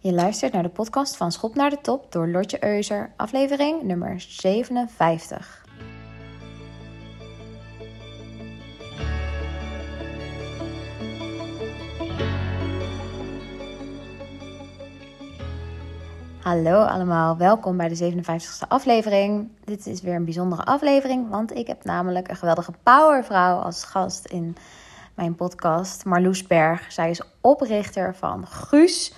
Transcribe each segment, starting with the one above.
Je luistert naar de podcast van Schop naar de Top door Lotje Euser, aflevering nummer 57. Hallo allemaal, welkom bij de 57e aflevering. Dit is weer een bijzondere aflevering, want ik heb namelijk een geweldige powervrouw als gast in mijn podcast, Marloes Berg. Zij is oprichter van Guus.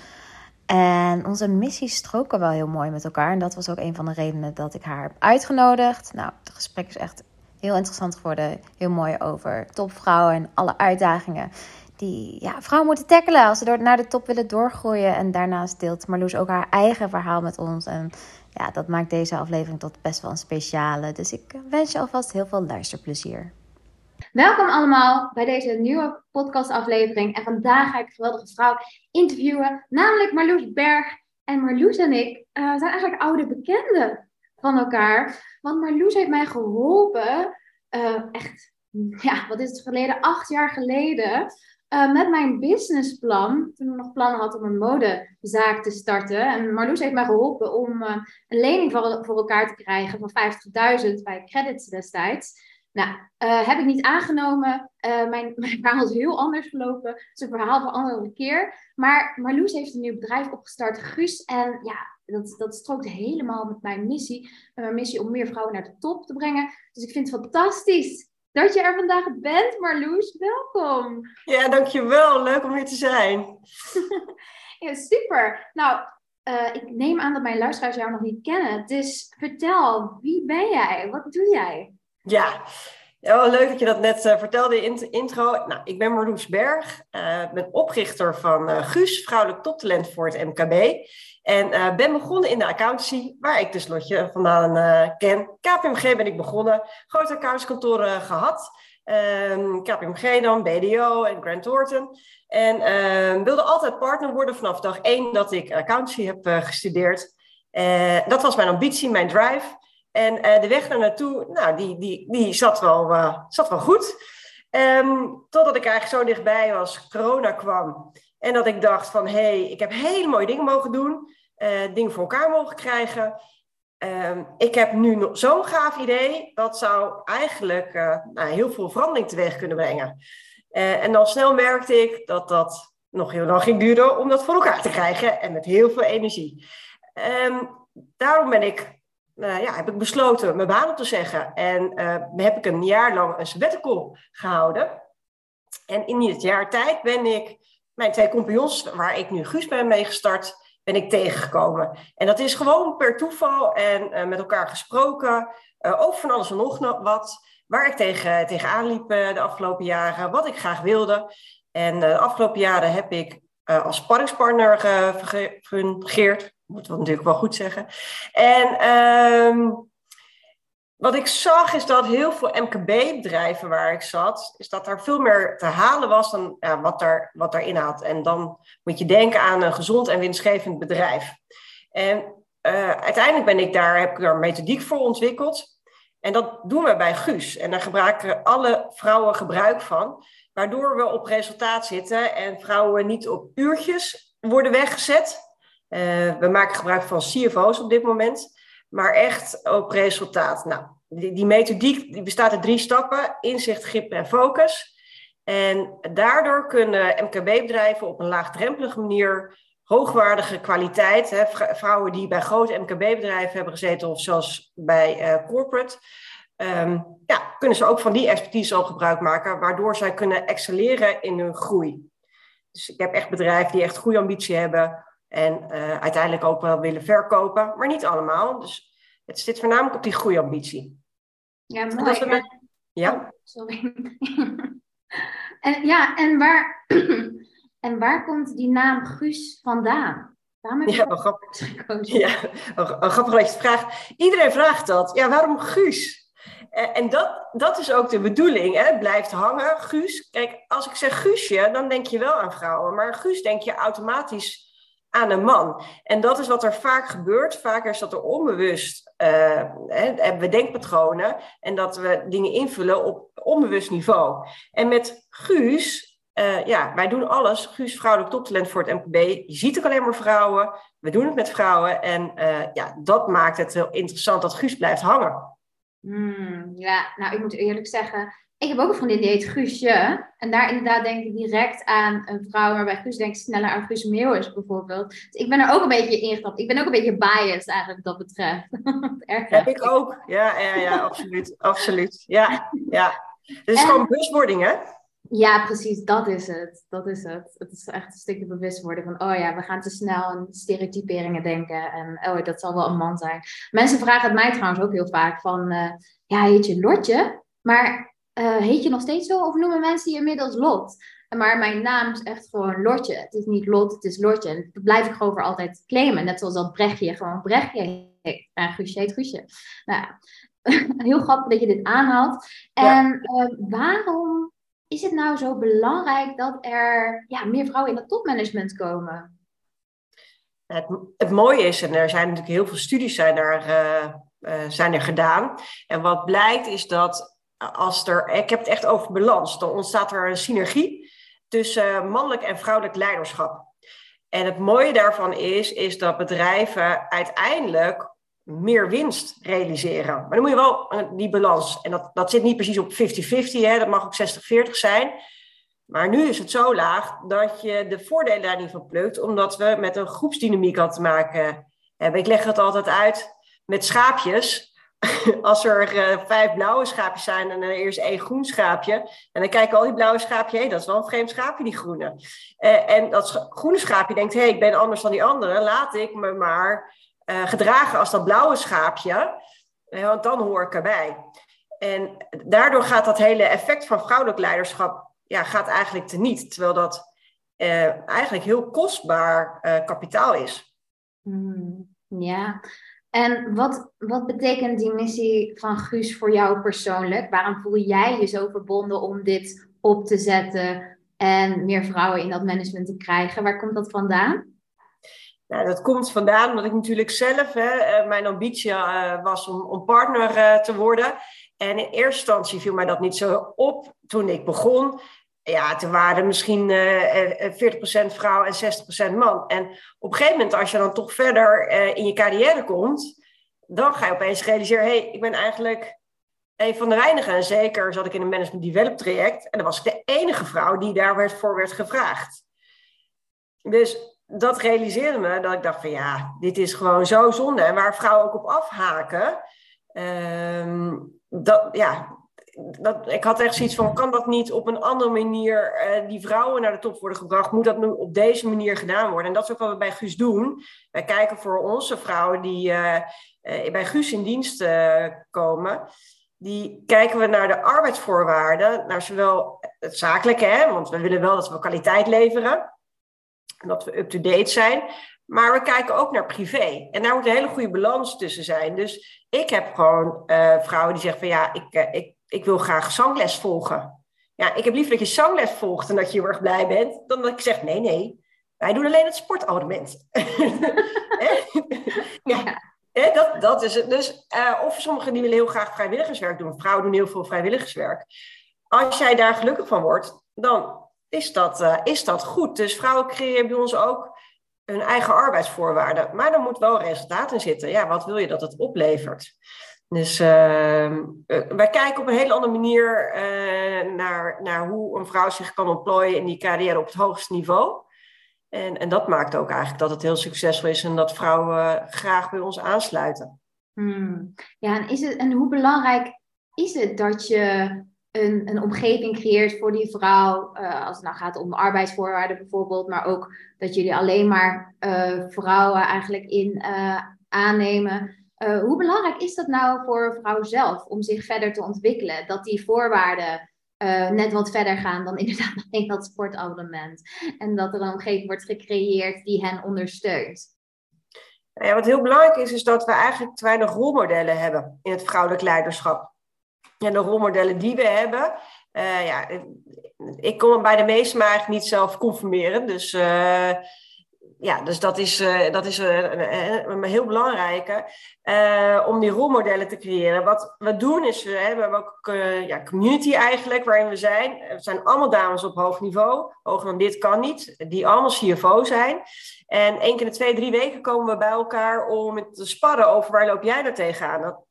En onze missies stroken wel heel mooi met elkaar. En dat was ook een van de redenen dat ik haar heb uitgenodigd. Nou, het gesprek is echt heel interessant geworden. Heel mooi over topvrouwen en alle uitdagingen die ja, vrouwen moeten tackelen als ze door, naar de top willen doorgroeien. En daarnaast deelt Marloes ook haar eigen verhaal met ons. En ja, dat maakt deze aflevering tot best wel een speciale. Dus ik wens je alvast heel veel luisterplezier. Welkom allemaal bij deze nieuwe podcastaflevering. En vandaag ga ik een geweldige vrouw interviewen, namelijk Marloes Berg. En Marloes en ik uh, zijn eigenlijk oude bekenden van elkaar. Want Marloes heeft mij geholpen, uh, echt, ja, wat is het geleden? Acht jaar geleden. Uh, met mijn businessplan, toen ik nog plannen had om een modezaak te starten. En Marloes heeft mij geholpen om een lening voor, voor elkaar te krijgen van 50.000 bij credits destijds. Nou, uh, heb ik niet aangenomen. Uh, mijn, mijn verhaal is heel anders gelopen. Het is een verhaal van een andere keer. Maar Marloes heeft een nieuw bedrijf opgestart, Guus. En ja, dat, dat strookt helemaal met mijn missie. mijn missie om meer vrouwen naar de top te brengen. Dus ik vind het fantastisch dat je er vandaag bent, Marloes. Welkom. Ja, dankjewel. Leuk om hier te zijn. ja, super. Nou, uh, ik neem aan dat mijn luisteraars jou nog niet kennen. Dus vertel, wie ben jij? Wat doe jij? Ja, leuk dat je dat net uh, vertelde in de intro. Nou, ik ben Marloes Berg. Uh, ben oprichter van Guus, vrouwelijk toptalent voor het MKB. En ben begonnen in de accountancy, waar ik dus Lotje vandaan ken. KPMG ben ik begonnen, grote accountskantoren gehad. Um, KPMG dan, BDO en Grant Thornton. En uh, wilde altijd partner worden vanaf dag één dat ik accountancy heb gestudeerd. dat was mijn ambitie, mijn drive. En de weg daar naartoe, nou, die, die, die zat, wel, zat wel goed. Um, totdat ik eigenlijk zo dichtbij was, corona kwam. En dat ik dacht van, hé, hey, ik heb hele mooie dingen mogen doen. Uh, dingen voor elkaar mogen krijgen. Uh, ik heb nu zo'n gaaf idee. Dat zou eigenlijk nou, heel veel verandering teweeg kunnen brengen. En dan snel merkte ik dat dat nog heel lang ging duren om dat voor elkaar te krijgen. En met heel veel energie. Um, daarom ben ik, ja, heb ik besloten mijn baan op te zeggen. En heb ik een jaar lang een sabbatical gehouden. En in dit jaar tijd ben ik mijn twee compagnons, waar ik nu Guus ben mee gestart, ben ik tegengekomen. En dat is gewoon per toeval en uh, met elkaar gesproken uh, over van alles en nog wat. Waar ik tegen, tegenaan liep de afgelopen jaren, wat ik graag wilde. En de afgelopen jaren heb ik als sparringspartner gefungeerd. Moet we natuurlijk wel goed zeggen. En ehm, wat ik zag is dat heel veel MKB-bedrijven waar ik zat, is dat er veel meer te halen was dan wat, daar, wat daarin had. En dan moet je denken aan een gezond en winstgevend bedrijf. En uh, uiteindelijk ben ik daar, heb ik daar een methodiek voor ontwikkeld. En dat doen we bij Guus. En daar gebruiken alle vrouwen gebruik van. Waardoor we op resultaat zitten en vrouwen niet op uurtjes worden weggezet. Uh, we maken gebruik van CFO's op dit moment maar echt op resultaat. Nou, die, die methodiek die bestaat uit drie stappen: inzicht, grip en focus. En daardoor kunnen MKB-bedrijven op een laagdrempelige manier hoogwaardige kwaliteit, hè, vrouwen die bij grote MKB-bedrijven hebben gezeten of zelfs bij uh, corporate, um, ja, kunnen ze ook van die expertise al gebruik maken, waardoor zij kunnen excelleren in hun groei. Dus ik heb echt bedrijven die echt goede ambitie hebben, en uh, uiteindelijk ook wel willen verkopen, maar niet allemaal. Dus het zit voornamelijk op die groeiambitie. Ja, mooi. En met... Ja? Oh, sorry. en, ja, en waar, en waar komt die naam Guus vandaan? Waarom heb je ja, wel grappig. Ja, een grappig dat je het vraagt. Iedereen vraagt dat. Ja, waarom Guus? En dat, dat is ook de bedoeling, hè? blijft hangen. Guus, kijk, als ik zeg Guusje, dan denk je wel aan vrouwen. Maar Guus denk je automatisch aan een man. En dat is wat er vaak gebeurt. Vaker is dat er onbewust uh, hè, hebben we denkpatronen en dat we dingen invullen op onbewust niveau. En met Guus uh, ja, wij doen alles. Guus, vrouwelijk toptalent voor het MKB. Je ziet ook alleen maar vrouwen. We doen het met vrouwen. En ja, dat maakt het heel interessant dat Guus blijft hangen. Hmm, ja, nou, ik moet eerlijk zeggen, ik heb ook een vriendin die heet Guusje. En daar inderdaad denk ik direct aan een vrouw, maar bij Guus denk ik sneller aan Guus Meeuwis bijvoorbeeld. Dus ik ben er ook een beetje ingestapt. Ik ben ook een beetje biased eigenlijk wat dat betreft. Erg heb ik ook. Ja, ja, ja, absoluut. absoluut. Ja, ja. Het is gewoon bewustwording, hè? Ja, precies, dat is het. Dat is het. Het is echt een stukje bewustwording van, oh ja, we gaan te snel aan stereotyperingen denken. En oh, dat zal wel een man zijn. Mensen vragen het mij trouwens ook heel vaak van, uh, ja, heet je Lotje? Maar uh, heet je nog steeds zo? Of noemen mensen je inmiddels Lot? Maar mijn naam is echt gewoon Lotje. Het is niet Lot, het is Lotje. En dat blijf ik gewoon voor altijd claimen. Net zoals dat Brechtje gewoon Brechtje heet. En Guusje heet Guusje. Nou ja, heel grappig dat je dit aanhaalt. En ja. uh, waarom is het nou zo belangrijk dat er ja, meer vrouwen in het topmanagement komen? Het, het, mooie is, en er zijn natuurlijk heel veel studies zijn er, uh, uh, zijn er gedaan. En wat blijkt is dat als er, ik heb het echt over balans, dan ontstaat er een synergie tussen mannelijk en vrouwelijk leiderschap. En het mooie daarvan is, is dat bedrijven uiteindelijk meer winst realiseren. Maar dan moet je wel eh, die balans, en dat, dat zit niet precies op 50-50, dat mag ook 60-40 zijn. Maar nu is het zo laag dat je de voordelen daar niet van plukt, omdat we met een groepsdynamiek al te maken hebben. Ik leg het altijd uit met schaapjes. Als er uh, vijf blauwe schaapjes zijn en er is één groen schaapje, en dan kijken al die blauwe schaapje, hé, dat is wel een vreemd schaapje, die groene. Uh, en dat groene schaapje denkt, hé, ik ben anders dan die andere, laat ik me maar uh, gedragen als dat blauwe schaapje, want dan hoor ik erbij. En daardoor gaat dat hele effect van vrouwelijk leiderschap ja, gaat eigenlijk teniet, terwijl dat eigenlijk heel kostbaar kapitaal is. Hmm, ja, en wat, wat betekent die missie van Guus voor jou persoonlijk? Waarom voel jij je zo verbonden om dit op te zetten en meer vrouwen in dat management te krijgen? Waar komt dat vandaan? Nou, dat komt vandaan omdat ik natuurlijk zelf, hè, eh, mijn ambitie uh, was om, om partner uh, te worden. En in eerste instantie viel mij dat niet zo op toen ik begon. Ja, toen waren misschien uh, 40% vrouw en 60% man. En op een gegeven moment, als je dan toch verder in je carrière komt, dan ga je opeens realiseren: hé, hey, ik ben eigenlijk een van de weinigen. En zeker zat ik in een management develop traject. En dan was ik de enige vrouw die daarvoor werd gevraagd. Dus dat realiseerde me dat ik dacht van ja, dit is gewoon zo zonde. En waar vrouwen ook op afhaken, uh, dat, ja, dat, ik had echt zoiets van, kan dat niet op een andere manier, uh, die vrouwen naar de top worden gebracht? Moet dat nu op deze manier gedaan worden? En dat is ook wat we bij Guus doen. Wij kijken voor onze vrouwen die uh, uh, bij Guus in dienst komen. Die kijken we naar de arbeidsvoorwaarden, naar zowel het zakelijke, hè, want we willen wel dat we kwaliteit leveren dat we up-to-date zijn. Maar we kijken ook naar privé. En daar moet een hele goede balans tussen zijn. Dus ik heb gewoon vrouwen die zeggen van ja, ik, ik, ik wil graag zangles volgen. Ja, ik heb liever dat je zangles volgt en dat je heel erg blij bent, dan dat ik zeg nee, nee, wij doen alleen het sportabonnement. ja. dat, dat is het. Dus, uh, of sommigen die willen heel graag vrijwilligerswerk doen. Vrouwen doen heel veel vrijwilligerswerk. Als jij daar gelukkig van wordt, dan is dat, uh, is dat goed. Dus vrouwen creëren bij ons ook hun eigen arbeidsvoorwaarden. Maar er moet wel resultaat in zitten. Ja, wat wil je dat het oplevert? Dus uh, wij kijken op een hele andere manier uh, naar, naar hoe een vrouw zich kan ontplooien in die carrière op het hoogste niveau. En, en dat maakt ook eigenlijk dat het heel succesvol is en dat vrouwen graag bij ons aansluiten. Hmm. Ja, en, is het, en hoe belangrijk is het dat je een, een omgeving creëert voor die vrouw. Uh, als het nou gaat om arbeidsvoorwaarden bijvoorbeeld. Maar ook dat jullie alleen maar vrouwen eigenlijk in aannemen. hoe belangrijk is dat nou voor een vrouw zelf om zich verder te ontwikkelen? Dat die voorwaarden net wat verder gaan dan inderdaad alleen dat sportabonnement. En dat er een omgeving wordt gecreëerd die hen ondersteunt. Ja, wat heel belangrijk is, is dat we eigenlijk te weinig rolmodellen hebben in het vrouwelijk leiderschap ja, de rolmodellen die we hebben. Uh, ja, ik kon bij de meeste maar niet zelf conformeren. Dus ja, dus dat is, uh, dat is uh, een heel belangrijke om die rolmodellen te creëren. Wat we doen is, we hebben ook ja, community eigenlijk waarin we zijn. Het zijn allemaal dames op hoog niveau. Hoger dan dit kan niet. Die allemaal CFO zijn. En één keer in de twee, drie weken komen we bij elkaar om te sparren over waar loop jij daar tegenaan.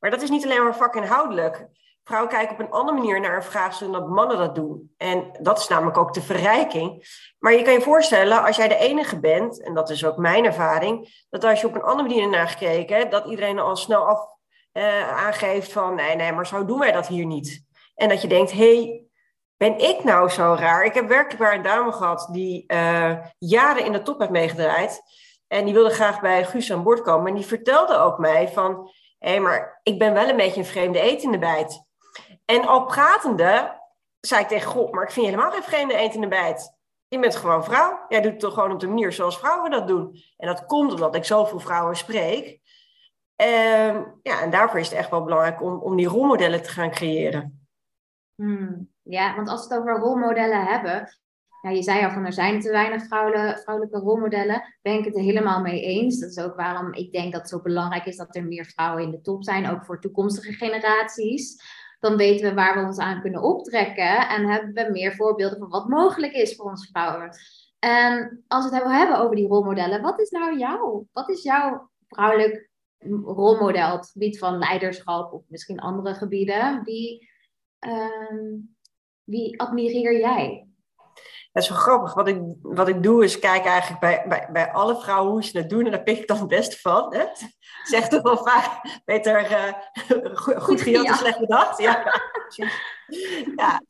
Maar dat is niet alleen maar vakinhoudelijk vrouwen kijken op een andere manier naar een vraagstuk dan dat mannen dat doen. En dat is namelijk ook de verrijking. Maar je kan je voorstellen, als jij de enige bent, en dat is ook mijn ervaring, dat als je op een andere manier naar gekeken, dat iedereen al snel af uh, aangeeft van nee, nee, maar zo doen wij dat hier niet. En dat je denkt, hé, hey, ben ik nou zo raar? Ik heb werkelijk waar een dame gehad die uh, jaren in de top heeft meegedraaid. En die wilde graag bij Guus aan boord komen. En die vertelde ook mij van, hé, hey, maar ik ben wel een beetje een vreemde eet de bijt. En al pratende zei ik tegen God, maar ik vind je helemaal geen vreemde eend in de bijt. Je bent gewoon vrouw. Jij doet het toch gewoon op de manier zoals vrouwen dat doen. En dat komt omdat ik zoveel vrouwen spreek. Ehm, ja, en daarvoor is het echt wel belangrijk om, om die rolmodellen te gaan creëren. Hmm, ja, want als we het over rolmodellen hebben. Ja, je zei al van er zijn te weinig vrouwelijke, vrouwelijke rolmodellen. Ben ik het er helemaal mee eens. Dat is ook waarom ik denk dat het zo belangrijk is dat er meer vrouwen in de top zijn. Ook voor toekomstige generaties dan weten we waar we ons aan kunnen optrekken en hebben we meer voorbeelden van wat mogelijk is voor ons vrouwen. En als we het hebben over die rolmodellen, wat is nou jouw, wat is jouw vrouwelijk rolmodel het gebied van leiderschap of misschien andere gebieden? Wie, uh, wie admireer jij? Dat is wel grappig. Wat ik, wat ik doe is kijken eigenlijk bij, bij, bij alle vrouwen hoe ze het doen. En daar pik ik dan het beste van. Hè? Zegt toch wel vaak beter uh, goed, goed gejat dan slecht bedacht. Ja. ja.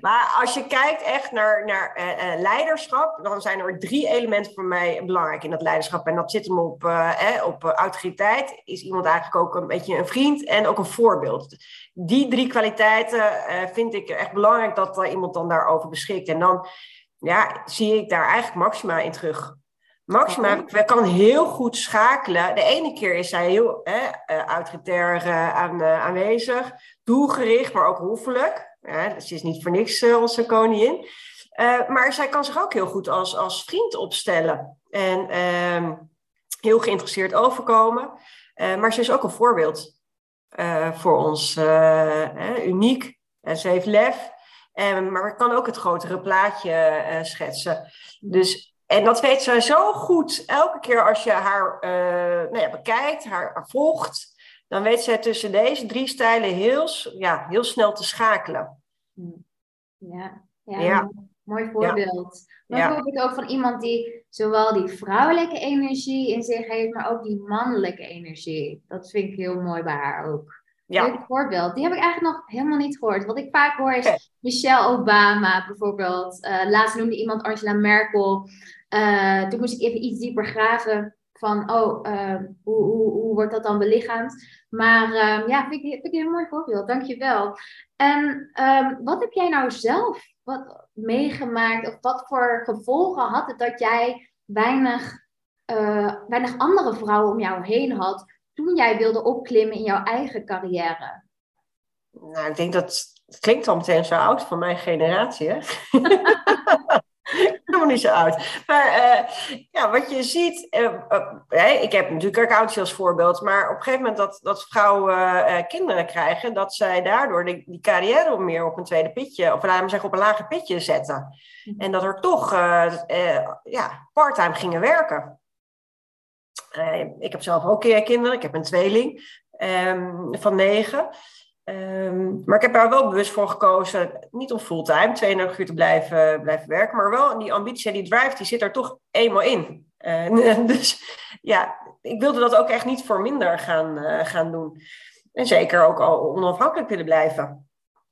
Maar als je kijkt echt naar, naar uh, uh, leiderschap, dan zijn er drie elementen voor mij belangrijk in dat leiderschap. En dat zit hem op, eh, op autoriteit. Is iemand eigenlijk ook een beetje een vriend en ook een voorbeeld. Die drie kwaliteiten vind ik echt belangrijk dat iemand dan daarover beschikt. En dan ja, zie ik daar eigenlijk Maxima in terug. Maxima kan heel goed schakelen. De ene keer is zij heel hè, uh, autoritair uh, aan, uh, aanwezig, doelgericht, maar ook hoffelijk. Ja, ze is niet voor niks onze koningin. maar zij kan zich ook heel goed als, als vriend opstellen. En ehm, heel geïnteresseerd overkomen. maar ze is ook een voorbeeld voor ons. uniek. ze heeft lef. Maar kan ook het grotere plaatje schetsen. Dus, en dat weet ze zo goed. Elke keer als je haar uh, nou ja, bekijkt, haar, volgt, dan weet zij tussen deze drie stijlen heel, ja, heel snel te schakelen. Ja, ja, ja. mooi voorbeeld. Ja. Maar voorbeeld ook van iemand die zowel die vrouwelijke energie in zich heeft, maar ook die mannelijke energie. Dat vind ik heel mooi bij haar ook. Ja. Leuk voorbeeld. Die heb ik eigenlijk nog helemaal niet gehoord. Wat ik vaak hoor is Michelle Obama bijvoorbeeld. Uh, laatst noemde iemand Angela Merkel. Uh, toen moest ik even iets dieper graven van, oh, uh, hoe, hoe, hoe wordt dat dan belichaamd? Maar ehm, ja, vind ik, vind ik een heel mooi voorbeeld. Dankjewel. En um, wat heb jij nou zelf wat meegemaakt? Of wat voor gevolgen had het dat jij weinig, weinig andere vrouwen om jou heen had toen jij wilde opklimmen in jouw eigen carrière? Nou, ik denk dat het klinkt al meteen zo oud van mijn generatie, hè? Helemaal niet zo oud. Maar uh, ja, wat je ziet, uh, uh, ik heb natuurlijk accountie als voorbeeld, maar op een gegeven moment dat, dat vrouwen kinderen krijgen, dat zij daardoor die, die carrière meer op een tweede pitje, of laten we zeggen op een lager pitje zetten. Mhm. En dat er toch ja, parttime gingen werken. Ik heb zelf ook kinderen. Ik heb een tweeling um, van negen. Um, maar ik heb daar wel bewust voor gekozen, niet om fulltime, 32 uur te blijven, blijven werken, maar wel die ambitie en die drive, die zit er toch eenmaal in. Uh, dus ja, ik wilde dat ook echt niet voor minder gaan, uh, gaan doen. En zeker ook al onafhankelijk willen blijven.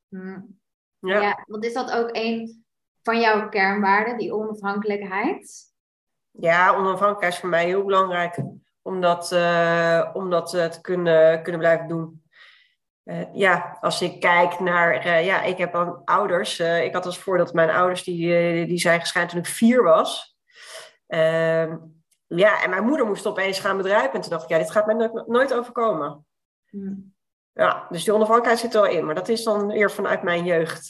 Hmm. Ja. ja, want is dat ook een van jouw kernwaarden, die onafhankelijkheid? Ja, onafhankelijkheid is voor mij heel belangrijk om dat, uh, om dat te kunnen, kunnen blijven doen. Uh, ja, als ik kijk naar, ja, ik heb dan ouders. ik had als voorbeeld mijn ouders, die, die zijn gescheiden toen ik vier was. Ehm, ja, en mijn moeder moest opeens gaan bedrijven. En toen dacht ik, ja, dit gaat mij nooit, nooit overkomen. Hmm. Ja, dus die onafhankelijkheid zit er wel in. Maar dat is dan weer vanuit mijn jeugd.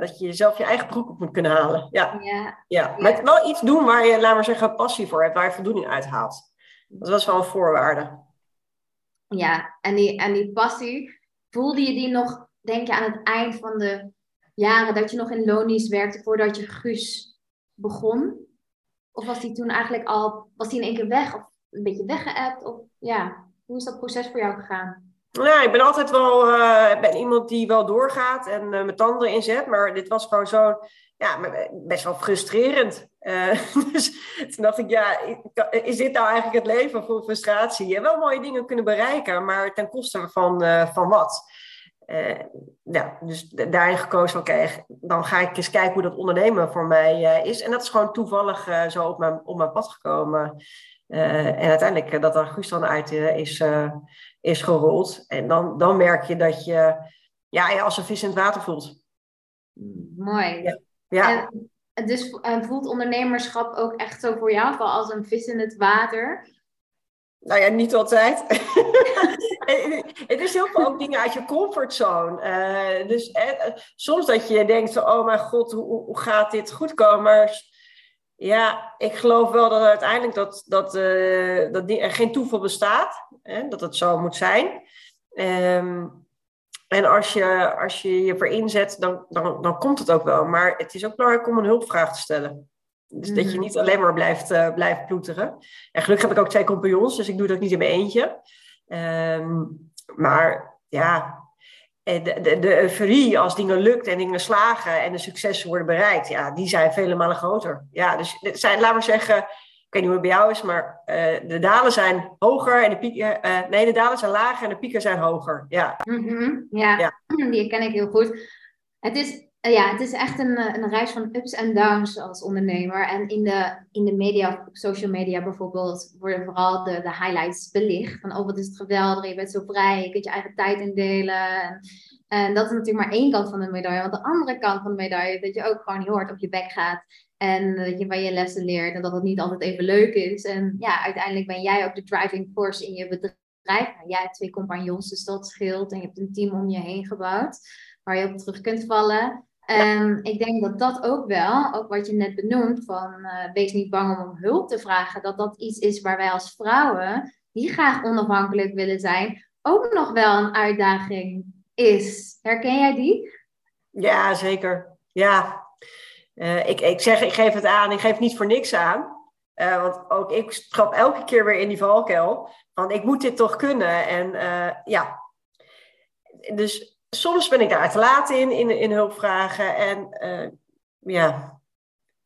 Dat je jezelf je eigen broek op moet kunnen halen. Ja. ja. ja. Met wel iets doen waar je, laat maar zeggen, passie voor hebt. Waar je voldoening uit haalt. Dat was wel een voorwaarde. Ja, en die, en die passie, voelde je die nog, denk je, aan het eind van de jaren dat je nog in Lonies werkte voordat je Guus begon? Of was die toen eigenlijk al, was die in één keer weg of een beetje weggeëpt? Of ja, hoe is dat proces voor jou gegaan? Nou, ik ben altijd wel uh, ben iemand die wel doorgaat en uh, mijn tanden inzet. Maar dit was gewoon zo, ja, best wel frustrerend. Uh, dus toen dacht ik, ja, is dit nou eigenlijk het leven voor frustratie? Je hebt wel mooie dingen kunnen bereiken, maar ten koste van, van wat? ja, dus daarin gekozen van, oké, dan ga ik eens kijken hoe dat ondernemen voor mij is. En dat is gewoon toevallig zo op mijn, op mijn pad gekomen. en uiteindelijk dat er Guus dan uit is is gerold. En dan, dan merk je dat je ja, je als een vis in het water voelt. Mooi. Ja. ja. En, dus voelt ondernemerschap ook echt zo voor jou als een vis in het water? Nou ja, niet altijd. het is heel veel ook dingen uit je comfortzone. Uh, dus eh, soms dat je denkt, oh mijn god, hoe, hoe gaat dit goed komen? Ja, ik geloof wel dat uiteindelijk dat, dat, dat er geen toeval bestaat. Hè, dat het zo moet zijn. Um, en als je, als je je voor inzet, dan, dan, dan komt het ook wel. Maar het is ook belangrijk om een hulpvraag te stellen. Dus dat je mhm. niet alleen maar blijft, uh, blijft ploeteren. En gelukkig heb ik ook twee compagnons, dus ik doe dat niet in mijn eentje. Um, maar ja, de, de, de euforie als dingen lukt en dingen slagen en de successen worden bereikt, ja, die zijn vele malen groter. Ja, dus zijn, laat maar zeggen, ik weet niet hoe het bij jou is, maar uh, de dalen zijn hoger en de pieken, uh, nee, de dalen zijn lager en de pieken zijn hoger. Ja, mm -hmm, ja. ja. die ken ik heel goed. Het is, uh, ja, het is echt een, een reis van ups en downs als ondernemer. En in de, in de media, social media bijvoorbeeld, worden vooral de, de highlights belicht. Van, oh, wat is het geweldig, je bent zo vrij, je kunt je eigen tijd indelen. En, en dat is natuurlijk maar één kant van de medaille. Want de andere kant van de medaille, dat je ook gewoon heel hard op je bek gaat. En dat je van je lessen leert en dat het niet altijd even leuk is. En ja, uiteindelijk ben jij ook de driving force in je bedrijf. Nou, jij hebt twee compagnons, dus dat scheelt. En je hebt een team om je heen gebouwd waar je op terug kunt vallen. En ik denk dat dat ook wel, ook wat je net benoemt, van uh, wees niet bang om om hulp te vragen, dat dat iets is waar wij als vrouwen, die graag onafhankelijk willen zijn, ook nog wel een uitdaging is. Herken jij die? Ja, zeker. Ja. Uh, ik, ik zeg, ik geef het aan, ik geef niet voor niks aan. Uh, want ook ik trap elke keer weer in die valkuil. Van ik moet dit toch kunnen. En ja. Dus soms ben ik daar te laat in, in, hulpvragen. En ja,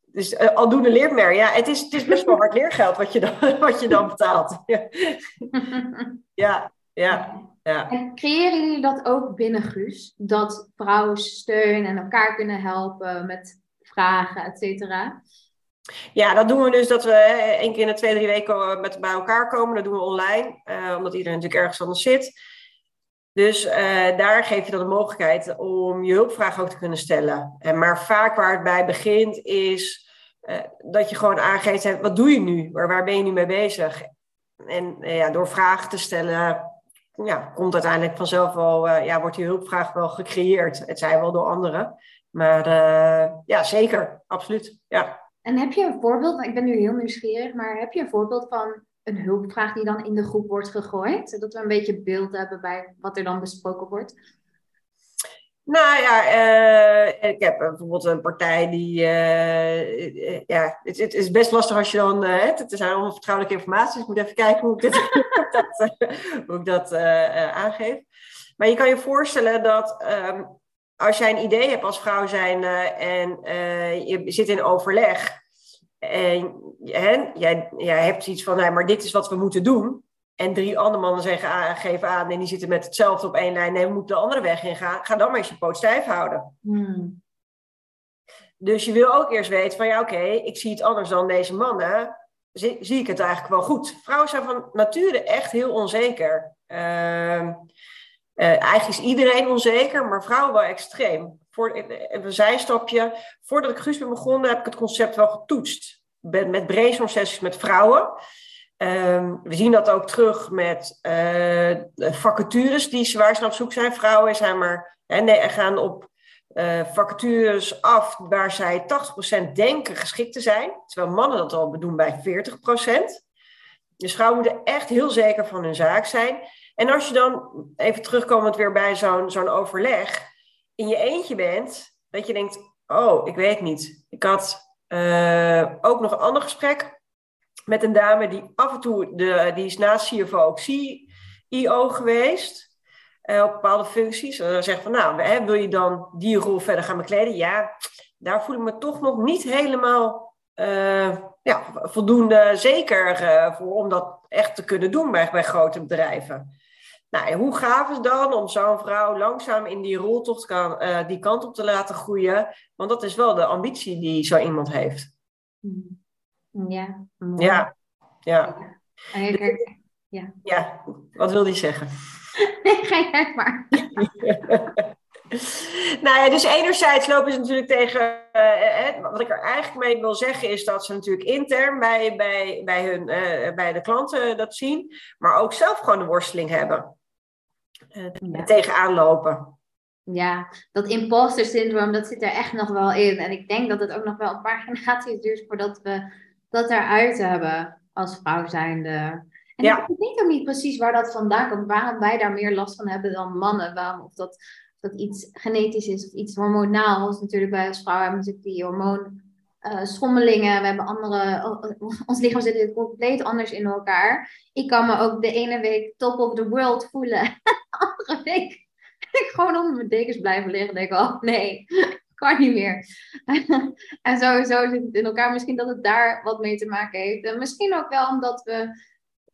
dus aldoende leert meer. Ja, het is, het is best wel hard leergeld wat je dan, wat je dan betaalt. ja, ja, ja. En creëren jullie dat ook binnen Guus? Dat vrouwen steun en elkaar kunnen helpen met vragen, et cetera? Ja, dat doen we dus dat we één keer in de twee, drie weken met bij elkaar komen. Dat doen we online, uh, omdat iedereen natuurlijk ergens anders zit. Dus uh, daar geef je dan de mogelijkheid om je hulpvraag ook te kunnen stellen. En maar vaak waar het bij begint is dat je gewoon aangeeft, wat doe je nu? Waar, waar ben je nu mee bezig? En ja, door vragen te stellen, ja, komt uiteindelijk vanzelf wel, ja, wordt die hulpvraag wel gecreëerd. Het zijn wel door anderen. Maar ja, zeker, absoluut. Ja. En heb je een voorbeeld, ik ben nu heel nieuwsgierig, maar heb je een voorbeeld van een hulpvraag die dan in de groep wordt gegooid? Zodat we een beetje beeld hebben bij wat er dan besproken wordt. Nou ja, uh, ik heb bijvoorbeeld een partij die. Uh, ja, het, het, is best lastig als je dan. Uh, het zijn allemaal vertrouwelijke informatie, dus ik moet even kijken hoe ik, dit, dat, hoe ik dat aangeef. Maar je kan je voorstellen dat. Um, als jij een idee hebt als vrouw zijn en je zit in overleg en hè, jij, jij hebt iets van, maar dit is wat we moeten doen. En drie andere mannen zeggen, ah, geven aan en die zitten met hetzelfde op één lijn. Nee, we moeten de andere weg ingaan. Ga dan maar eens je poot stijf houden. Hmm. Dus je wil ook eerst weten van, ja oké, ik zie het anders dan deze mannen. Zie, zie, ik het eigenlijk wel goed? Vrouwen zijn van nature echt heel onzeker. Uh, uh, eigenlijk is iedereen onzeker, maar vrouwen wel extreem. Voor, een zijstapje. Voordat ik Guus ben begonnen, heb ik het concept wel getoetst. Ben met brainstorm sessies met vrouwen. Ehm, we zien dat ook terug met vacatures die, waar ze op zoek zijn. Vrouwen zijn maar, nee, gaan op vacatures af waar zij 80% denken geschikt te zijn. Terwijl mannen dat al bedoelen bij 40%. Dus vrouwen moeten echt heel zeker van hun zaak zijn. En als je dan, even terugkomend weer bij zo'n zo'n overleg, in je eentje bent, dat je denkt, oh, ik weet niet. Ik had uh, ook nog een ander gesprek met een dame die af en toe, de, die is naast CFO ook CEO geweest. Uh, op bepaalde functies. En dan zegt van, nou, hè, wil je dan die rol verder gaan bekleden? Ja, daar voel ik me toch nog niet helemaal uh, ja, voldoende zeker voor om dat echt te kunnen doen bij, bij grote bedrijven. Nou, en hoe gaaf is dan om zo'n vrouw langzaam in die roltocht kan, die kant op te laten groeien? Want dat is wel de ambitie die zo iemand heeft. Ja. Ja. Ja. Ja. ja. Wat wil die zeggen? Nee, ga maar. nou ja, dus enerzijds lopen ze natuurlijk tegen. Uh, wat ik er eigenlijk mee wil zeggen is dat ze natuurlijk intern bij, bij, bij, hun, bij de klanten dat zien, maar ook zelf gewoon de worsteling hebben. Uh, ja. Tegenaan lopen. Ja, dat imposter syndroom, dat zit er echt nog wel in. En ik denk dat het ook nog wel een paar generaties duurt voordat we dat eruit hebben als vrouw zijnde. En ja. ik weet ook niet precies waar dat vandaan komt. Waarom wij daar meer last van hebben dan mannen. Waarom, of dat, dat iets genetisch is of iets hormonaals. Natuurlijk bij als vrouw hebben natuurlijk die hormoon uh, schommelingen. We hebben andere, ons lichaam zit compleet anders in elkaar. Ik kan me ook de ene week top of the world voelen. De andere week ik gewoon onder mijn dekens blijven liggen. En denk oh nee, kan niet meer. en sowieso zit het in elkaar. Misschien dat het daar wat mee te maken heeft. En misschien ook wel omdat we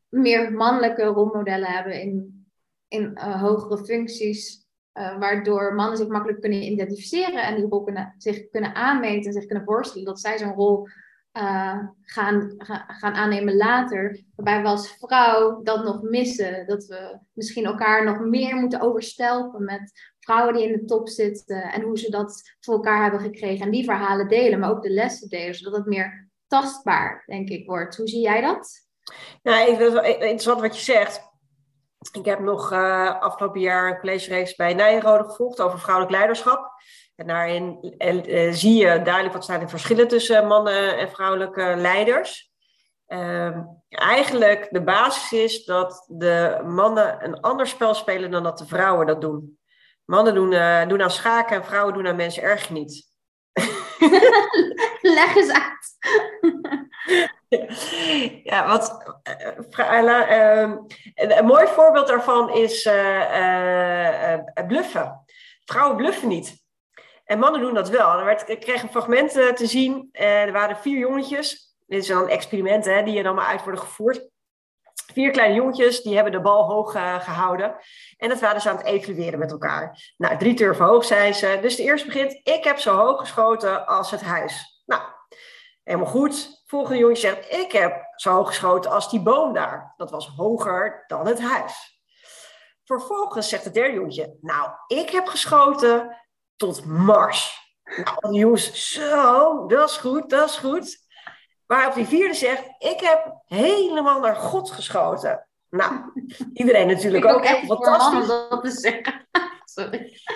meer mannelijke rolmodellen hebben in, in uh, hogere functies. Uh, waardoor mannen zich makkelijk kunnen identificeren en die rol kunnen, zich kunnen aanmeten en zich kunnen voorstellen dat zij zo'n rol uh, gaan, ga, gaan aannemen later. Waarbij we als vrouw dat nog missen. Dat we misschien elkaar nog meer moeten overstelpen met vrouwen die in de top zitten en hoe ze dat voor elkaar hebben gekregen. En die verhalen delen, maar ook de lessen delen, zodat het meer tastbaar, denk ik, wordt. Hoe zie jij dat? Nou, ik vind het interessant wat je zegt. Ik heb nog uh, afgelopen jaar een collegereeks bij Nijenrode gevolgd over vrouwelijk leiderschap. En daarin uh, zie je duidelijk wat zijn de verschillen tussen mannen en vrouwelijke leiders. Uh, eigenlijk de basis is dat de mannen een ander spel spelen dan dat de vrouwen dat doen. Mannen doen, uh, doen aan schaken en vrouwen doen aan mensen erg niet. Leg eens uit. ja, wat, een mooi voorbeeld daarvan is bluffen. Vrouwen bluffen niet. En mannen doen dat wel. Er werd, ik kreeg een fragment te zien. er waren vier jongetjes. Dit is dan een experiment hè, die er dan maar uit worden gevoerd. Vier kleine jongetjes, die hebben de bal hoog gehouden. En dat waren ze aan het evalueren met elkaar. Nou, drie turven hoog zijn ze. Dus de eerste begint, ik heb zo hoog geschoten als het huis. Nou, helemaal goed volgende jongetje zegt, ik heb zo hoog geschoten als die boom daar. Dat was hoger dan het huis. Vervolgens zegt het derde jongetje, nou, ik heb geschoten tot Mars. Nou, jongens, zo, dat is goed, dat is goed. Waarop die vierde zegt, ik heb helemaal naar God geschoten. Nou, iedereen natuurlijk ook. ook echt fantastisch. dat te zeggen.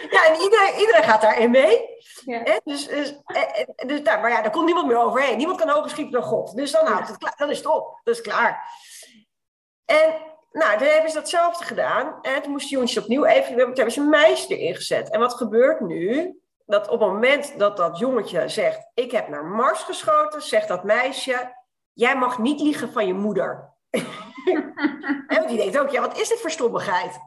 Ja, en iedereen, iedereen gaat daarin mee. Ja. Dus, dus, dus, nou, maar ja, daar komt niemand meer overheen. Niemand kan hoger schieten dan God. Dus dan, houdt het klaar, dan is het op. Dat is klaar. En nou, toen hebben ze datzelfde gedaan. En toen moesten jongens opnieuw even... Toen hebben ze een meisje erin gezet. En wat gebeurt nu? Dat op het moment dat dat jongetje zegt... Ik heb naar Mars geschoten, zegt dat meisje... Jij mag niet liegen van je moeder. en die denkt ook, ja, wat is dit voor stommigheid?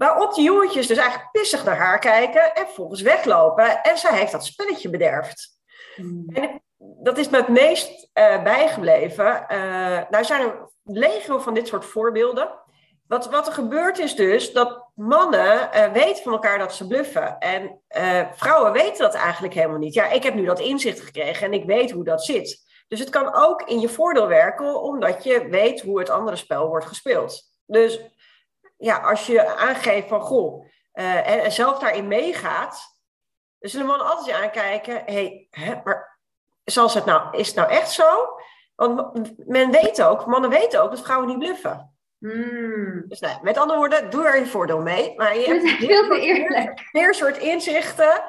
Waarop die jongetjes dus eigenlijk pissig naar haar kijken en volgens weglopen. En zij heeft dat spelletje bederfd. Hmm. En dat is me het meest uh, bijgebleven. Uh, nou zijn er legio van dit soort voorbeelden. Wat, wat er gebeurt is dus dat mannen uh, weten van elkaar dat ze bluffen. En vrouwen weten dat eigenlijk helemaal niet. Ja, ik heb nu dat inzicht gekregen en ik weet hoe dat zit. Dus het kan ook in je voordeel werken, omdat je weet hoe het andere spel wordt gespeeld. Dus ja, als je aangeeft van goh, uh, en, zelf daarin meegaat, dan zullen mannen altijd aankijken, hey, hè, maar zoals het nou, is het nou echt zo? Want men weet ook, mannen weten ook dat vrouwen niet bluffen. Hmm. Dus nou, met andere woorden, doe er je voordeel mee. Maar je hebt veel te eerlijk. meer soort inzichten.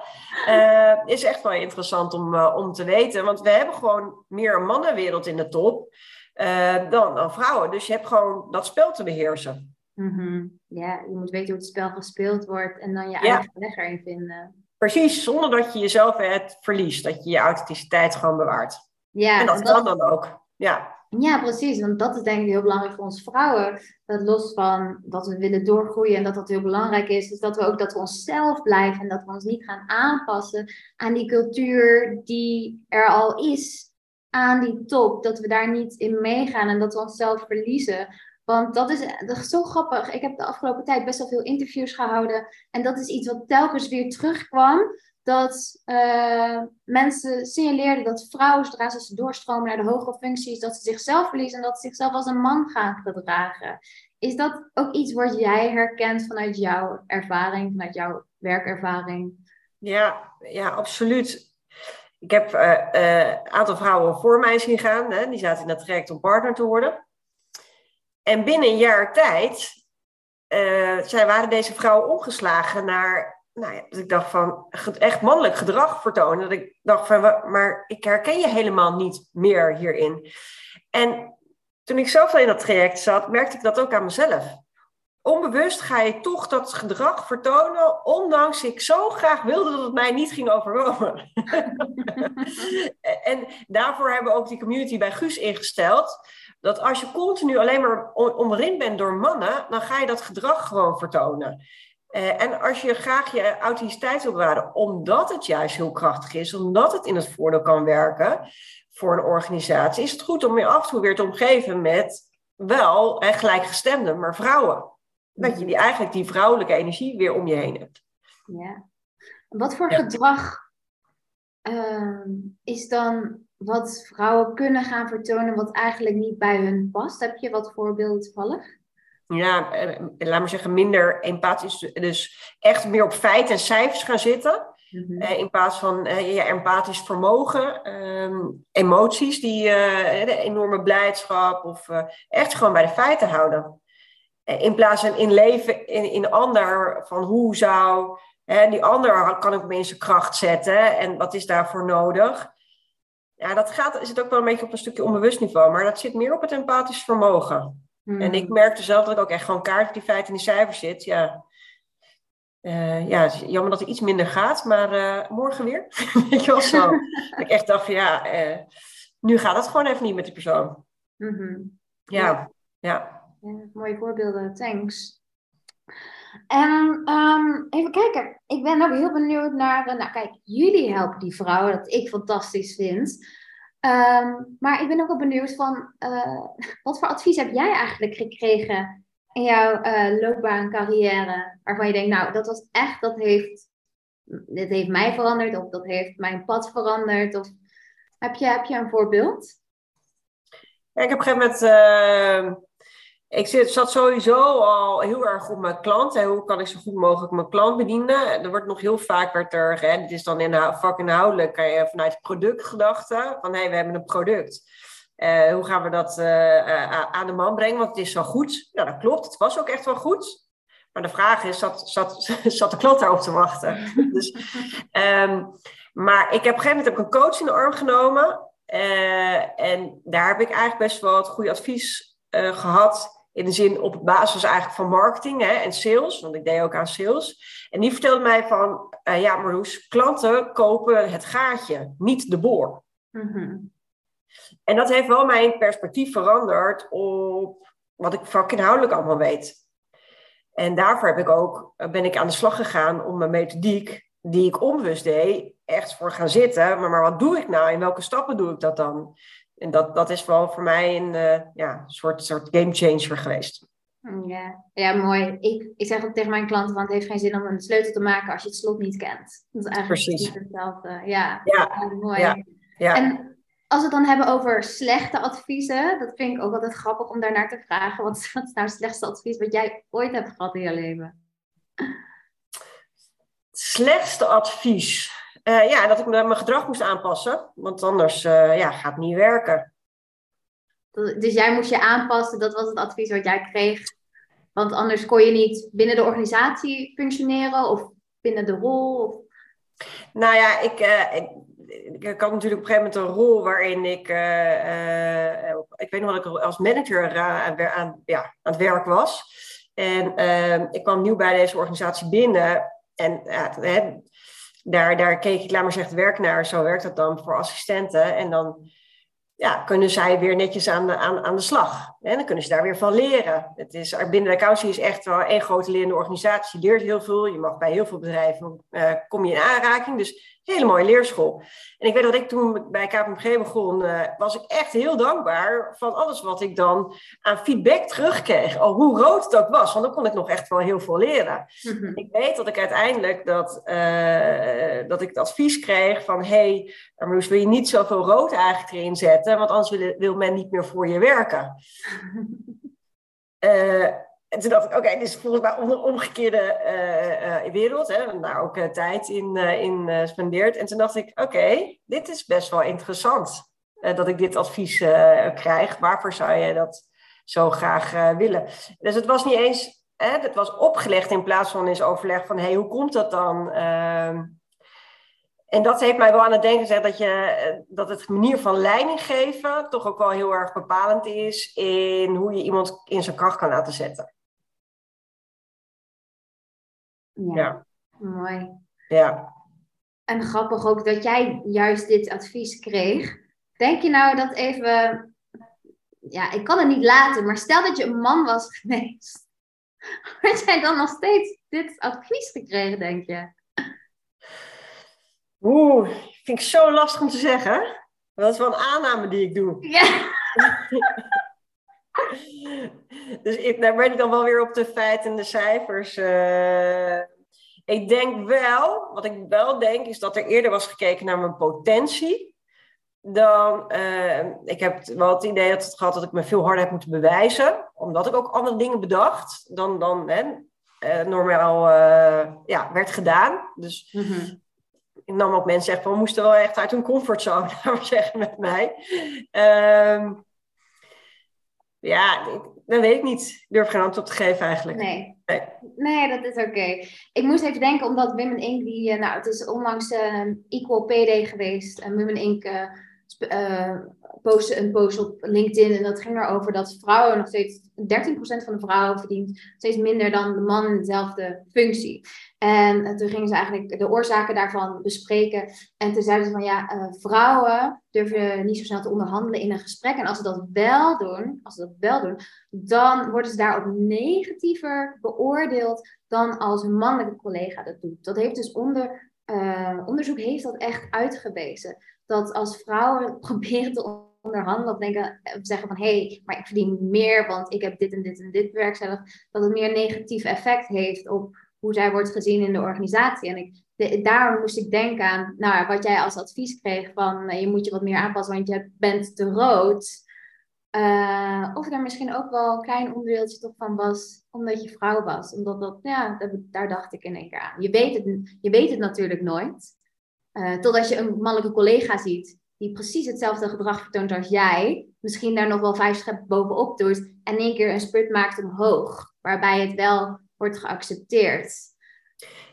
Eh, is echt wel interessant om, eh, om te weten. Want we hebben gewoon meer een mannenwereld in de top eh, dan, dan vrouwen. Dus je hebt gewoon dat spel te beheersen. Mhm. Ja, je moet weten hoe het spel gespeeld wordt en dan je Ja. eigen weg erin vinden. Precies, zonder dat je jezelf het verliest. Dat je je authenticiteit gewoon bewaart. Ja, en dat kan dan ook. Ja, Ja, precies. Want dat is denk ik heel belangrijk voor ons vrouwen. Dat los van dat we willen doorgroeien en dat dat heel belangrijk is, is dat we ook dat we onszelf blijven en dat we ons niet gaan aanpassen aan die cultuur die er al is, aan die top. Dat we daar niet in meegaan en dat we onszelf verliezen. Want dat is, is zo grappig. Ik heb de afgelopen tijd best wel veel interviews gehouden. En dat is iets wat telkens weer terugkwam. Dat eh, mensen signaleerden dat vrouwen, zodra ze doorstromen naar de hogere functies, dat ze zichzelf verliezen en dat ze zichzelf als een man gaan gedragen. Is dat ook iets wat jij herkent vanuit jouw ervaring, vanuit jouw werkervaring? ja, ja absoluut. Ik heb eh, eh, een aantal vrouwen voor mij zien gaan. Hè? Die zaten in dat traject om partner te worden. En binnen een jaar tijd zij waren deze vrouwen omgeslagen naar nou ja, dat ik dacht van echt mannelijk gedrag vertonen. Dat ik dacht van, maar ik herken je helemaal niet meer hierin. En toen ik zelf in dat traject zat, merkte ik dat ook aan mezelf. Onbewust ga je toch dat gedrag vertonen, ondanks ik zo graag wilde dat het mij niet ging overkomen. en daarvoor hebben we ook die community bij Guus ingesteld. Dat als je continu alleen maar om- omringd bent door mannen, dan ga je dat gedrag gewoon vertonen. Eh, en als je graag je authenticiteit wil bewaren, omdat het juist heel krachtig is, omdat het in het voordeel kan werken voor een organisatie, is het goed om je af en toe weer te omgeven met wel eh, gelijkgestemden, maar vrouwen. Dat je die, eigenlijk die vrouwelijke energie weer om je heen hebt. Ja. Wat voor Ja. gedrag ehm, is dan wat vrouwen kunnen gaan vertonen wat eigenlijk niet bij hun past? Heb je wat voorbeelden toevallig? Ja, eh, laat maar zeggen, minder empathisch. Dus echt meer op feiten en cijfers gaan zitten. Eh, in plaats van eh, ja, empathisch vermogen, ehm, emoties, die, de enorme blijdschap of echt gewoon bij de feiten houden. In plaats van in leven in, in ander, van hoe zou hè, die ander kan ik zijn kracht zetten en wat is daarvoor nodig. Ja, dat gaat, zit ook wel een beetje op een stukje onbewust niveau, maar dat zit meer op het empathisch vermogen. En ik merkte zelf dat ik ook echt gewoon kaart op die feiten en die cijfers zit. Ja, Eh, ja het is jammer dat het iets minder gaat, maar eh, morgen weer. Weet je wel zo. dat ik echt dacht van ja, eh, nu gaat het gewoon even niet met die persoon. Mhm. Ja, ja. Ja, mooie voorbeelden, thanks. En ehm, even kijken, ik ben ook heel benieuwd naar, eh, nou kijk, jullie helpen die vrouwen, dat ik fantastisch vind. Ehm, maar ik ben ook wel benieuwd van, eh, wat voor advies heb jij eigenlijk gekregen in jouw eh, loopbaan, carrière, waarvan je denkt, nou, dat was echt, dat heeft, dit heeft mij veranderd, of dat heeft mijn pad veranderd, of heb je, heb je een voorbeeld? Ja, ik heb op een gegeven moment. Eh, ik zit, zat sowieso al heel erg op mijn klant. Hè. Hoe kan ik zo goed mogelijk mijn klant bedienen? Er wordt nog heel vaak werd er, hè, dit is dan in vakinhoudelijk, kan je vanuit productgedachte van hé, hey, we hebben een product. Eh, hoe gaan we dat eh, eh, aan de man brengen? Want het is zo goed. Ja, dat klopt. Het was ook echt wel goed. Maar de vraag is, zat, zat, zat de klant daarop te wachten? dus, ehm, maar ik heb op een gegeven moment heb ik een coach in de arm genomen. Eh, en daar heb ik eigenlijk best wel het goede advies eh, gehad. In de zin op basis eigenlijk van marketing hè, en sales. Want ik deed ook aan sales. En die vertelde mij van, eh, ja Marloes, klanten kopen het gaatje, niet de boor. Mhm. En dat heeft wel mijn perspectief veranderd op wat ik vakinhoudelijk allemaal weet. En daarvoor heb ik ook, eh, ben ik aan de slag gegaan om mijn methodiek, die ik onbewust deed, echt voor gaan zitten. Maar, maar wat doe ik nou? In welke stappen doe ik dat dan? En dat, dat is wel voor mij een eh, ja, soort, soort game changer geweest. Ja, ja mooi. Ik, ik zeg ook tegen mijn klanten, want het heeft geen zin om een sleutel te maken als je het slot niet kent. Dat is eigenlijk Precies. hetzelfde. Ja, Ja, ja, mooi. ja. Ja, En als we het dan hebben over slechte adviezen, dat vind ik ook altijd grappig om daarnaar te vragen. Wat, wat is nou het slechtste advies wat jij ooit hebt gehad in je leven? het slechtste advies. Eh, ja, dat ik mijn gedrag moest aanpassen. Want anders eh, ja, gaat het niet werken. Dus jij moest je aanpassen, dat was het advies wat jij kreeg. Want anders kon je niet binnen de organisatie functioneren of binnen de rol. Of... Nou ja, ik, uh, ik, ik, had natuurlijk op een gegeven moment een rol waarin ik, uh, uh, ik weet nog dat ik als manager aan, aan, ja, aan het werk was. En ehm, ik kwam nieuw bij deze organisatie binnen. En daar, daar keek ik, laat maar zeggen, werk naar. Zo werkt dat dan voor assistenten. En dan ja, kunnen zij weer netjes aan de, aan, aan de slag. En dan kunnen ze daar weer van leren. Het is, binnen de accountie is echt wel één grote lerende organisatie. Je leert heel veel. Je mag bij heel veel bedrijven, uh, kom je in aanraking. Dus hele mooie leerschool. En ik weet dat ik toen bij KPMG begon, uh, was ik echt heel dankbaar van alles wat ik dan aan feedback terugkreeg. Al hoe rood het ook was, want dan kon ik nog echt wel heel veel leren. Mhm. Ik weet dat ik uiteindelijk dat, uh, dat ik het advies kreeg van, hey, Marloes, wil je niet zoveel rood eigenlijk erin zetten, want anders wil, wil men niet meer voor je werken. Uh, En toen dacht ik, oké, dit is volgens mij een omgekeerde uh, wereld. Hè. Daar ook tijd in, in spendeerd. En toen dacht ik, oké, dit is best wel interessant. dat ik dit advies krijg. Waarvoor zou je dat zo graag willen? Dus het was niet eens, hè, het was opgelegd in plaats van eens overleg van, hé, hey, hoe komt dat dan? En dat heeft mij wel aan het denken gezet dat, je, dat het manier van leiding geven toch ook wel heel erg bepalend is in hoe je iemand in zijn kracht kan laten zetten. Ja. Mooi. Ja. En grappig ook dat jij juist dit advies kreeg. Denk je nou dat even. Ja, ik kan het niet laten, maar stel dat je een man was geweest. Had jij dan nog steeds dit advies gekregen, denk je? Oeh, vind ik zo lastig om te zeggen. Dat is wel een aanname die ik doe. Ja. dus ik, daar ben ik dan wel weer op de feiten en de cijfers. Uh, ik denk wel, wat ik wel denk, is dat er eerder was gekeken naar mijn potentie. Dan, uh, ik heb wel het idee dat het gehad dat ik me veel harder heb moeten bewijzen. Omdat ik ook andere dingen bedacht dan, dan hè, uh, normaal ja, werd gedaan. Dus mm -hmm. Ik nam ook mensen zeggen van, we moesten wel echt uit hun comfortzone, zeggen, met mij. Uh, ja, dat weet ik niet. Ik durf geen antwoord te geven eigenlijk. Nee, nee. nee dat is oké. Ik moest even denken, omdat Women Inc. Die, eh, nou, het is onlangs uh, Equal Pay Day geweest. En Women Inc. Uh, uh, postte een post op LinkedIn. En dat ging erover dat vrouwen nog steeds, 13% van de vrouwen verdient steeds minder dan de man in dezelfde functie. En toen gingen ze eigenlijk de oorzaken daarvan bespreken. En toen zeiden ze van ja, uh, vrouwen durven niet zo snel te onderhandelen in een gesprek. En als ze dat wel doen, als ze dat wel doen, dan worden ze daarop negatiever beoordeeld dan als een mannelijke collega dat doet. Dat heeft dus onder, uh, onderzoek heeft dat echt uitgewezen. Dat als vrouwen proberen te onderhandelen of denken, zeggen van hé, hey, maar ik verdien meer, want ik heb dit en dit en dit bewerkstelligd, dat het meer negatief effect heeft op hoe zij wordt gezien in de organisatie. En ik, de, daarom moest ik denken aan nou, wat jij als advies kreeg van uh, je moet je wat meer aanpassen, want je bent te rood. Uh, of er misschien ook wel een klein onderdeeltje toch van was, omdat je vrouw was. Omdat dat, ja, daar dacht ik in één keer aan. Je weet het, je weet het natuurlijk nooit. Uh, totdat je een mannelijke collega ziet die precies hetzelfde gedrag vertoont als jij, misschien daar nog wel vijf scheppen bovenop doet en één keer een spurt maakt omhoog, waarbij het wel wordt geaccepteerd.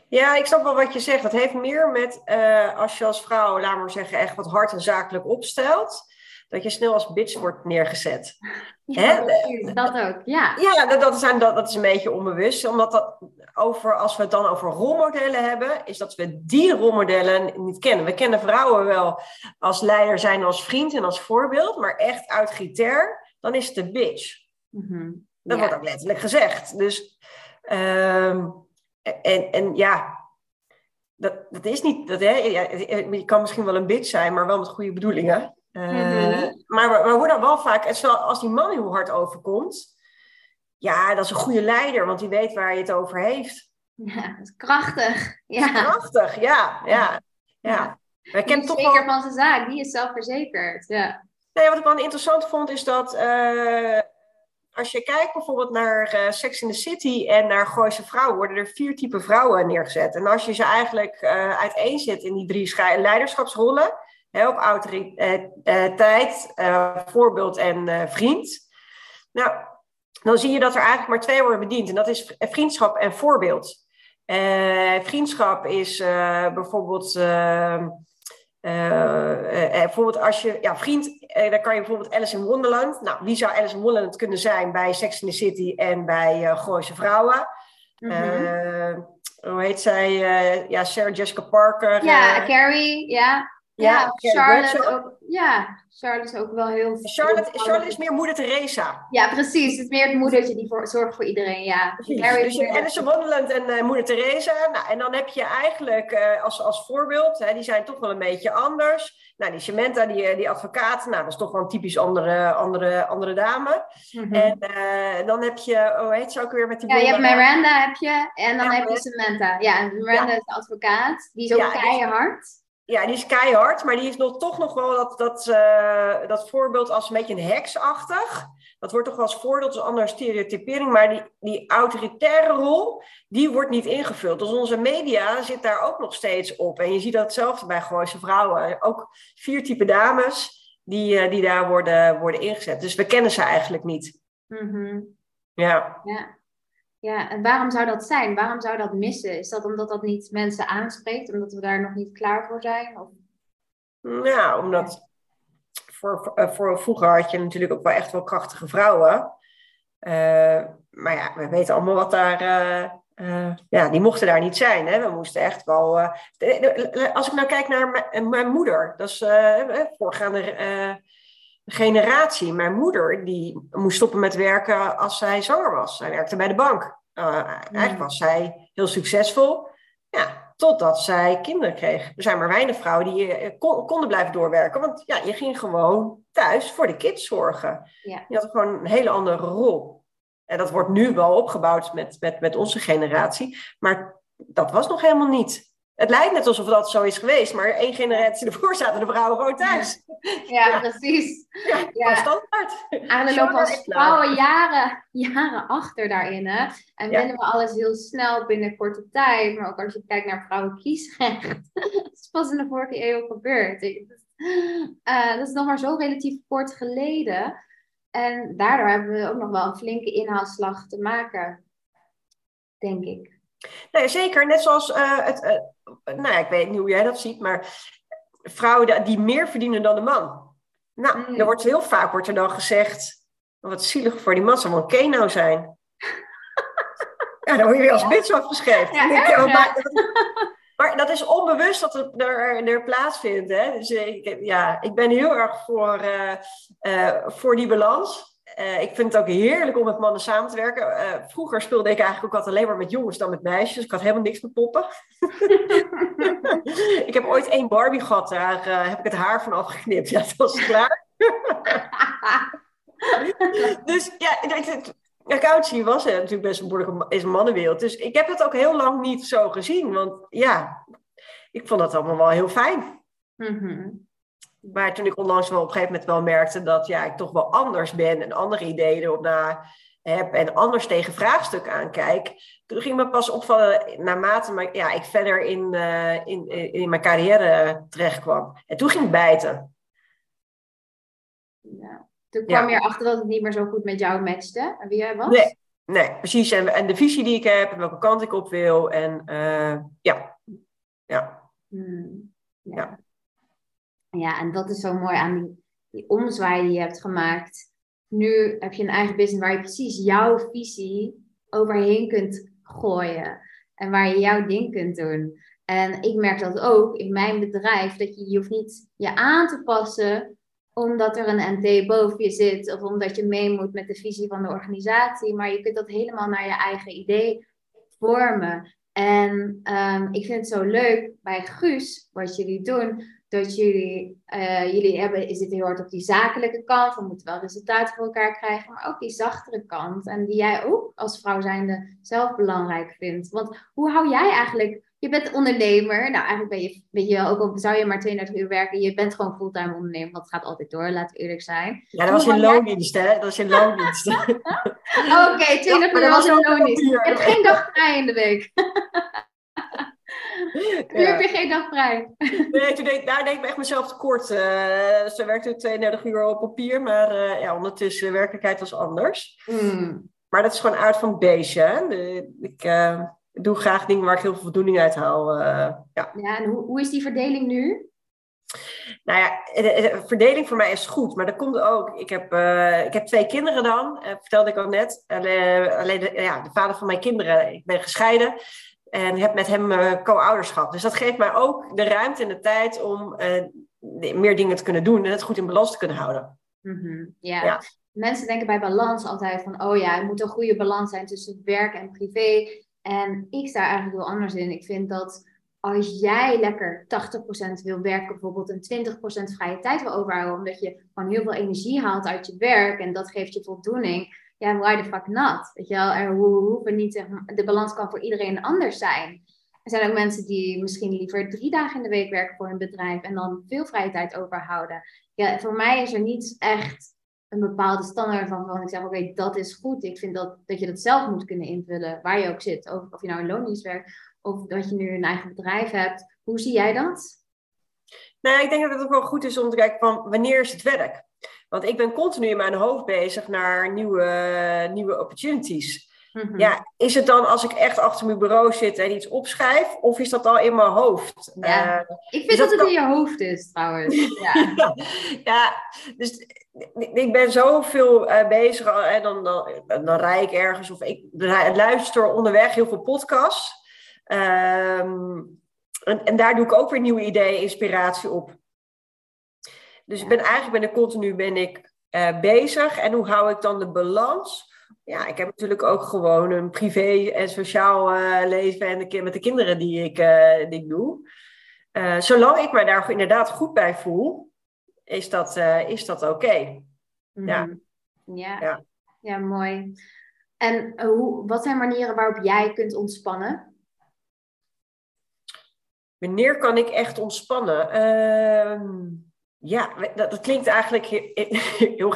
Ja, ik snap wel wat je zegt. Dat heeft meer met uh, als je als vrouw, laat maar zeggen, echt wat hard en zakelijk opstelt, dat je snel als bitch wordt neergezet. Ja, dat ook, ja. Ja, dat, dat, zijn, dat, dat is een beetje onbewust. Omdat dat over, als we het dan over rolmodellen hebben, is dat we die rolmodellen niet kennen. We kennen vrouwen wel als leider zijn, als vriend en als voorbeeld, maar echt autoritair, dan is het de bitch. Mm -hmm. Dat wordt ook letterlijk gezegd. Dus Um, en, en ja, dat, dat is niet. Dat, hè, je kan misschien wel een bitch zijn, maar wel met goede bedoelingen. Uh, mm-hmm. Maar we, worden wel vaak, als die man heel hard overkomt, ja, dat is een goede leider, want die weet waar je het over heeft. Ja, dat is krachtig. Ja. Is krachtig, ja. ja, ja. ja. Die is toch zeker van zijn zaak, die is zelfverzekerd. Ja. Nee, wat ik wel interessant vond, is dat. Uh, als je kijkt bijvoorbeeld naar uh, Sex in the City en naar Gooise Vrouwen, worden er vier typen vrouwen neergezet. En als je ze eigenlijk uh, uiteenzet in die drie leiderschapsrollen, hè, op autoriteit, uh, voorbeeld en vriend. Nou, dan zie je dat er eigenlijk maar twee worden bediend. En dat is vriendschap en voorbeeld. vriendschap is bijvoorbeeld uh, uh, bijvoorbeeld als je, ja, vriend, uh, dan kan je bijvoorbeeld Alice in Wonderland. Nou, wie zou Alice in Wonderland kunnen zijn bij Sex in the City en bij uh, Gooise Vrouwen? Mm hoe heet zij? ja, Sarah Jessica Parker. Ja, Carrie, ja. Ja, Charlotte ook. Ja, Charlotte is ook wel heel... Charlotte, Charlotte is meer moeder Teresa. Ja, precies. Het is meer het moedertje die voor, zorgt voor iedereen, ja. dus je Alice Wonderland en uh, moeder Teresa. Nou, en dan heb je eigenlijk uh, als, als voorbeeld, hè, die zijn toch wel een beetje anders. Nou, die Samantha, die, eh, die advocaat, nou, dat is toch wel een typisch andere, andere, andere dame. Mm -hmm. En uh, dan heb je, hoe heet ze ook weer met die Ja, je hebt Miranda, heb je, en dan ja, heb je Samantha. Ja, Miranda ja. is de advocaat. Die is ook ja, keihard ja, die is keihard, maar die is nog, toch nog wel dat, dat, uh, dat voorbeeld als een beetje een heksachtig. Dat wordt toch wel als voorbeeld, als andere stereotypering. Maar die, die autoritaire rol, die wordt niet ingevuld. Dus onze media zit daar ook nog steeds op. En je ziet dat hetzelfde bij Gooise vrouwen. Ook vier type dames die, uh, die daar worden, worden ingezet. Dus we kennen ze eigenlijk niet. Mm -hmm. Ja. ja. Ja, en waarom zou dat zijn? Waarom zou dat missen? Is dat omdat dat niet mensen aanspreekt, omdat we daar nog niet klaar voor zijn? Of? Nou, omdat voor, eh, voor, vroeger had je natuurlijk ook wel echt wel krachtige vrouwen. Uh, maar ja, we weten allemaal wat daar. Uh, ja, die mochten daar niet zijn. Hè? We moesten echt wel. als ik nou kijk naar mijn moeder, dat is voorgaande generatie. Mijn moeder, die moest stoppen met werken als zij zwanger was. Zij werkte bij de bank. Uh, eigenlijk was zij heel succesvol. Ja, totdat zij kinderen kreeg. Er zijn maar weinig vrouwen die uh, kon, konden blijven doorwerken. Want ja, je ging gewoon thuis voor de kids zorgen. Ja. Je had gewoon een hele andere rol. En dat wordt nu wel opgebouwd met, met, met onze generatie. Maar dat was nog helemaal niet. Het lijkt net alsof dat zo is geweest, maar één generatie ervoor zaten de vrouwen gewoon thuis. Ja, ja. precies. Ja, ja. standaard. Lopen als vrouwen jaren, jaren achter daarin. Hè? En ja. we alles heel snel binnen korte tijd. Maar ook als je kijkt naar vrouwenkiesrecht. dat is pas in de vorige eeuw gebeurd. Uh, dat is nog maar zo relatief kort geleden. En daardoor hebben we ook nog wel een flinke inhaalslag te maken. Denk ik. Nee, zeker. Net zoals uh, het, uh, nou ik weet niet hoe jij dat ziet, maar vrouwen die meer verdienen dan de man. Nou, mm. er wordt heel vaak wordt er dan gezegd, wat zielig voor die man, zou wel een nou zijn. ja, dan word je weer als bitch afgeschreven. Ja, ja, maar, maar, dat is onbewust dat het er, er plaatsvindt. Hè? Dus ik, ja, ik ben heel erg voor, uh, voor die balans. Uh, ik vind het ook heerlijk om met mannen samen te werken. Uh, vroeger speelde ik eigenlijk ook altijd alleen maar met jongens dan met meisjes. Ik had helemaal niks met poppen. ik heb ooit één Barbie gehad. Daar uh, heb ik het haar van afgeknipt. Ja, dat was klaar. dus ja, accountancy was natuurlijk best een behoorlijke is een mannenwereld. Dus ik heb het ook heel lang niet zo gezien. Want ja, ik vond dat allemaal wel heel fijn. Mm maar toen ik onlangs wel op een gegeven moment wel merkte dat ja, ik toch wel anders ben en andere ideeën erop na heb en anders tegen vraagstukken aankijk, toen ging me pas opvallen naarmate maar, ja, ik verder in, uh, in, in mijn carrière terecht kwam. En toen ging het bijten. Ja. Toen kwam ja. je erachter dat het niet meer zo goed met jou matchte en wie jij was? Nee, nee precies. En, en de visie die ik heb en welke kant ik op wil. En uh, ja, ja. Hmm. ja. ja. Ja, en dat is zo mooi aan die, die omzwaai die je hebt gemaakt. Nu heb je een eigen business waar je precies jouw visie overheen kunt gooien. En waar je jouw ding kunt doen. En ik merk dat ook in mijn bedrijf. Dat je, je hoeft niet je aan te passen omdat er een NT boven je zit. Of omdat je mee moet met de visie van de organisatie. Maar je kunt dat helemaal naar je eigen idee vormen. En um, ik vind het zo leuk bij Guus, wat jullie doen dat jullie, uh, jullie hebben, is het heel hard op die zakelijke kant, we moeten wel resultaten voor elkaar krijgen, maar ook die zachtere kant. En die jij ook als vrouw zijnde zelf belangrijk vindt. Want hoe hou jij eigenlijk, je bent ondernemer, nou eigenlijk ben je, weet je ook al zou je maar 32 uur werken, je bent gewoon fulltime ondernemer, want het gaat altijd door, laten we eerlijk zijn. Ja, dat was je loondienst, hè? Dat was je loondienst. Oké, okay, 20 uur was een loondienst. Je hebt geen dag vrij in de week. Nu heb je geen dag vrij. Nee, toen deed, daar deed ik me echt mezelf tekort. Uh, ze werkte 32 uur op papier, maar uh, ja, ondertussen de werkelijkheid was anders. Mm. Maar dat is gewoon uit van het beestje. ik uh, doe graag dingen waar ik heel veel voldoening uit haal. ja. ja, en hoe, hoe is die verdeling nu? Nou ja, de, verdeling voor mij is goed, maar dat komt ook. Ik heb, uh, ik heb twee kinderen dan, vertelde ik al net. Uh, alleen de, ja, de vader van mijn kinderen, ik ben gescheiden en heb met hem co-ouderschap. Dus dat geeft mij ook de ruimte en de tijd om meer dingen te kunnen doen en het goed in balans te kunnen houden. Mm -hmm. ja. ja. Mensen denken bij balans altijd van, oh ja, er moet een goede balans zijn tussen werk en privé. En ik sta eigenlijk heel anders in. Ik vind dat als jij lekker 80% wil werken bijvoorbeeld en 20% vrije tijd wil overhouden, omdat je gewoon heel veel energie haalt uit je werk en dat geeft je voldoening, ja, why the fuck not? Weet je wel, er hoeven niet, de balans kan voor iedereen anders zijn. Er zijn ook mensen die misschien liever drie dagen in de week werken voor hun bedrijf en dan veel vrije tijd overhouden. Ja, voor mij is er niet echt een bepaalde standaard van ik zeg, oké, dat is goed. Ik vind dat, dat je dat zelf moet kunnen invullen, waar je ook zit. Of, of je nou in loondienst werkt of dat je nu een eigen bedrijf hebt. Hoe zie jij dat? Nou, ik denk dat het ook wel goed is om te kijken van wanneer is het werk? Want ik ben continu in mijn hoofd bezig naar nieuwe, nieuwe opportunities. Mhm. Ja, is het dan als ik echt achter mijn bureau zit en iets opschrijf, of is dat al in mijn hoofd? Ja. Uh, ik vind dat, het in je hoofd is, trouwens. Ja, ja dus ik ben zoveel uh, bezig, en dan, dan, dan rijd ik ergens of ik luister onderweg heel veel podcasts. Ehm, en, en, daar doe ik ook weer nieuwe ideeën, inspiratie op. Dus ik ben eigenlijk ben ik continu ben ik, uh, bezig. En hoe hou ik dan de balans? Ja, ik heb natuurlijk ook gewoon een privé en sociaal uh, leven en de, met de kinderen die ik, uh, die ik doe. zolang ik me daar inderdaad goed bij voel, is dat, is dat oké. Okay. Ja. Mhm. ja. Ja. ja, mooi. En hoe, wat zijn manieren waarop jij kunt ontspannen? Wanneer kan ik echt ontspannen? Ehm, ja, dat, dat, klinkt eigenlijk heel,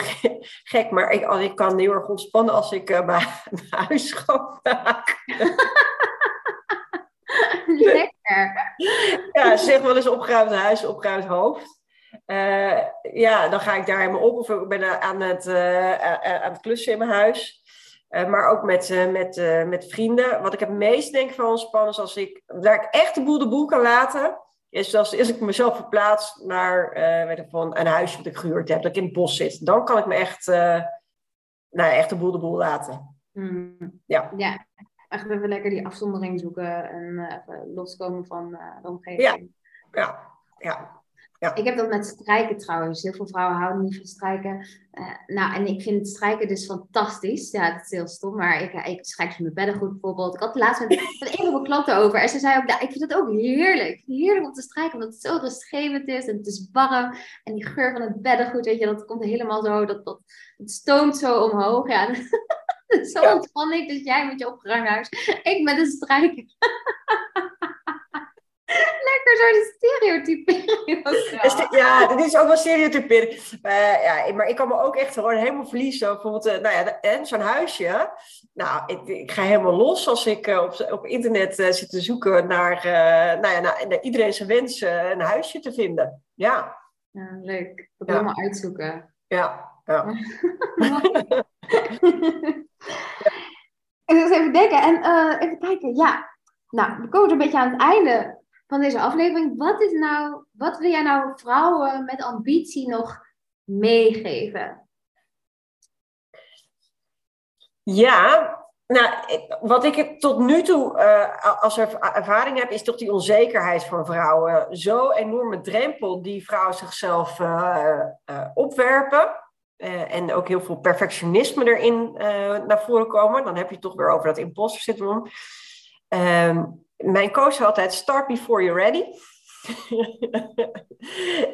gek, maar ik, ik kan heel erg ontspannen als ik uh, mijn, huis schoonmaak. Lekker. Ja, zeg wel eens opgeruimd huis, opgeruimd hoofd. Uh, ja, dan ga ik daar helemaal op of ik ben aan het, uh, aan het klussen in mijn huis. Uh, maar ook met, uh, met, uh, met vrienden. Wat ik het meest denk van ontspannen is als ik, waar ik echt de boel de boel kan laten, is als, als ik mezelf verplaats naar weet ik, van een huisje wat ik gehuurd heb, dat ik in het bos zit. Dan kan ik me echt, nou, echt de boel de boel laten. Mm. Ja. ja, echt even lekker die afzondering zoeken en even loskomen van de omgeving. Ja, ja, ja. Ja. Ik heb dat met strijken trouwens. Heel veel vrouwen houden niet van strijken. Uh, nou, en ik vind strijken dus fantastisch. Ja, dat is heel stom, maar ik, ik strijk mijn beddengoed bijvoorbeeld. Ik had laatst met, met een van mijn klanten over. En ze zei ook, ik vind het ook heerlijk. Heerlijk om te strijken, omdat het zo rustgevend is. En het is warm. En die geur van het beddengoed, weet je, dat komt helemaal zo, dat, dat, het stoomt zo omhoog. Ja, zo ontspan ik. Dus jij met je opgeruimd huis. Ik met een strijker. Lekker zo de stereotypering. Ja, dat is ook wel stereotypering. Uh, ja, maar ik kan me ook echt gewoon helemaal verliezen. Bijvoorbeeld, uh, nou ja, zo'n huisje. Nou, ik, ik, ga helemaal los als ik uh, op, op internet zit te zoeken naar, nou ja, naar, iedereen zijn wens een huisje te vinden. Ja. ja leuk. Dat ja. helemaal uitzoeken. Ja, ja. Even denken en even kijken. Ja, nou, we komen een beetje aan het einde van deze aflevering. Wat, is nou, wat wil jij nou vrouwen met ambitie nog meegeven? Ja, nou, wat ik tot nu toe uh, als ervaring heb, is toch die onzekerheid van vrouwen. Zo'n enorme drempel die vrouwen zichzelf uh, uh, opwerpen. en ook heel veel perfectionisme erin naar voren komen. Dan heb je toch weer over dat imposter syndroom. Ehm, mijn coach had altijd start before you're ready.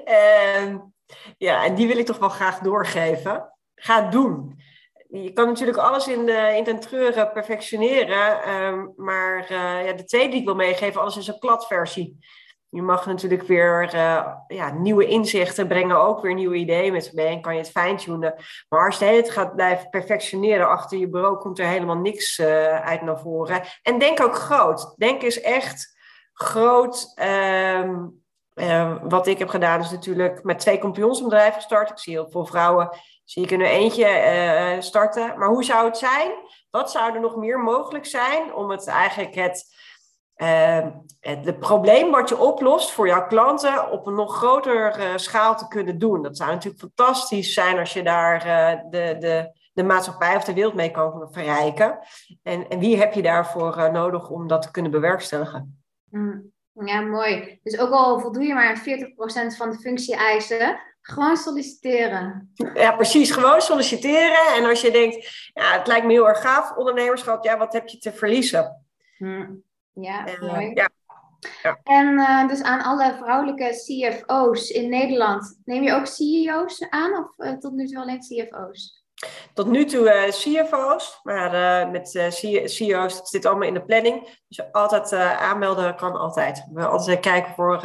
en, ja, en die wil ik toch wel graag doorgeven. Ga doen. Je kan natuurlijk alles in, de, in perfectioneren. Ehm, maar uh, ja, de tweede die ik wil meegeven, alles is een kladversie. Je mag natuurlijk weer uh, ja, nieuwe inzichten brengen, ook weer nieuwe ideeën met mee. En kan je het fine-tunen. Maar als je het gaat blijven perfectioneren achter je bureau, komt er helemaal niks uh, uit naar voren. En denk ook groot. Denk eens echt groot. Ehm, eh, wat ik heb gedaan is natuurlijk met twee kampioensbedrijven gestart. Ik zie heel veel vrouwen, zie ik er nu eentje uh, starten. Maar hoe zou het zijn? Wat zou er nog meer mogelijk zijn om het eigenlijk het, uh, het, probleem wat je oplost voor jouw klanten op een nog grotere schaal te kunnen doen? Dat zou natuurlijk fantastisch zijn als je daar de, de, de maatschappij of de wereld mee kan verrijken. En, en wie heb je daarvoor nodig om dat te kunnen bewerkstelligen? Mm. Ja, mooi. Dus ook al voldoe je maar aan 40% van de functie-eisen, gewoon solliciteren. Ja, precies. Gewoon solliciteren. En als je denkt, ja, het lijkt me heel erg gaaf, ondernemerschap, ja, wat heb je te verliezen? Hm. Ja, en, eh, mooi. Ja. Ja. En uh, dus aan alle vrouwelijke CFO's in Nederland, neem je ook CEO's aan of uh, tot nu toe alleen CFO's? Tot nu toe uh, CFO's, maar met CEO's dat zit allemaal in de planning. Dus altijd aanmelden kan altijd. We altijd kijken voor,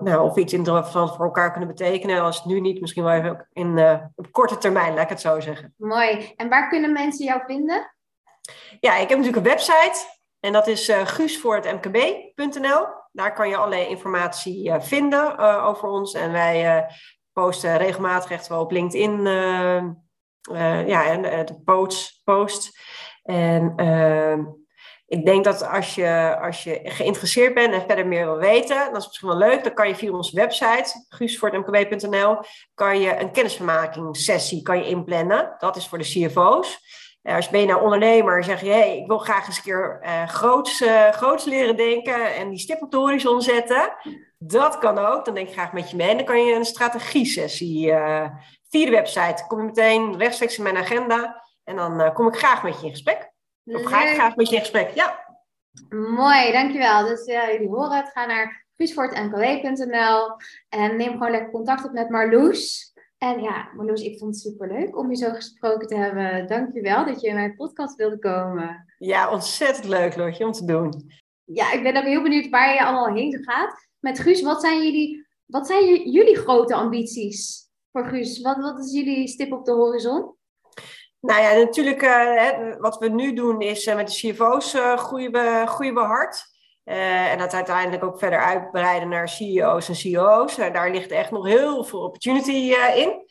nou, of we iets interessants voor elkaar kunnen betekenen. Als het nu niet, misschien wel even in, op korte termijn, laat ik het zo zeggen. Mooi. En waar kunnen mensen jou vinden? Ja, ik heb natuurlijk een website. En dat is uh, guusvoorhetmkb.nl. Daar kan je allerlei informatie vinden over ons. En wij posten regelmatig echt wel op LinkedIn ja, en de post. post. En uh, ik denk dat als je, als je geïnteresseerd bent en verder meer wil weten, dat is misschien wel leuk, dan kan je via onze website, guusvoortmkb.nl, kan je een kennisvermakingssessie kan je inplannen. Dat is voor de CFO's. Als je ben je nou ondernemer zeg je, hey, ik wil graag eens een keer uh, groots, uh, groots leren denken en die stip op de horizon zetten. Dat kan ook. Dan denk ik graag met je mee. En dan kan je een strategie-sessie uh, via de website. Kom je meteen rechtstreeks in mijn agenda. En dan kom ik graag met je in gesprek. Of ga ik graag met je in gesprek, ja. Mooi, dankjewel. Dus jullie horen het. Ga naar guusvoortnkw.nl en neem gewoon lekker contact op met Marloes. En ja, Marloes, ik vond het superleuk om je zo gesproken te hebben. Dankjewel dat je in mijn podcast wilde komen. Ja, ontzettend leuk, Lotje, om te doen. Ja, ik ben ook heel benieuwd waar je allemaal heen gaat. Met Guus, wat zijn jullie, wat zijn jullie grote ambities? voor Guus? Wat, wat is jullie stip op de horizon? Nou ja, natuurlijk, uh, wat we nu doen is uh, met de CFO's uh, groeien, we, groeien we hard. En dat uiteindelijk ook verder uitbreiden naar CEO's en CEO's. daar ligt echt nog heel veel opportunity in.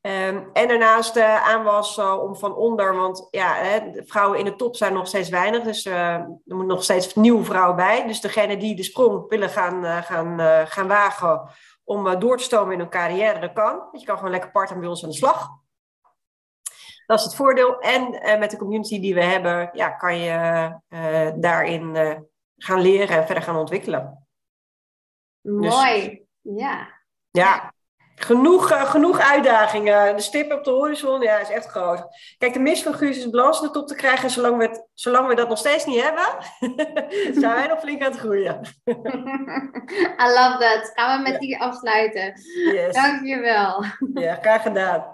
Um, en daarnaast de aanwas om van onder, want ja, hè, vrouwen in de top zijn nog steeds weinig. Dus er moet nog steeds nieuwe vrouwen bij. Dus degene die de sprong willen gaan, gaan, gaan wagen om door te stomen in een carrière, dat kan. Je kan gewoon lekker part-time bij ons aan de slag. Dat is het voordeel. En met de community die we hebben, ja, kan je daarin gaan leren en verder gaan ontwikkelen. Mooi, dus, ja. Ja, genoeg, uh, genoeg uitdagingen. De stip op de horizon, ja, is echt groot. Kijk, de mis van Guus is balans de top te krijgen. Zolang we, het, zolang we dat nog steeds niet hebben, zijn wij nog flink aan het groeien. I love that. Gaan we met die afsluiten. Yes. Dankjewel. Ja, graag gedaan.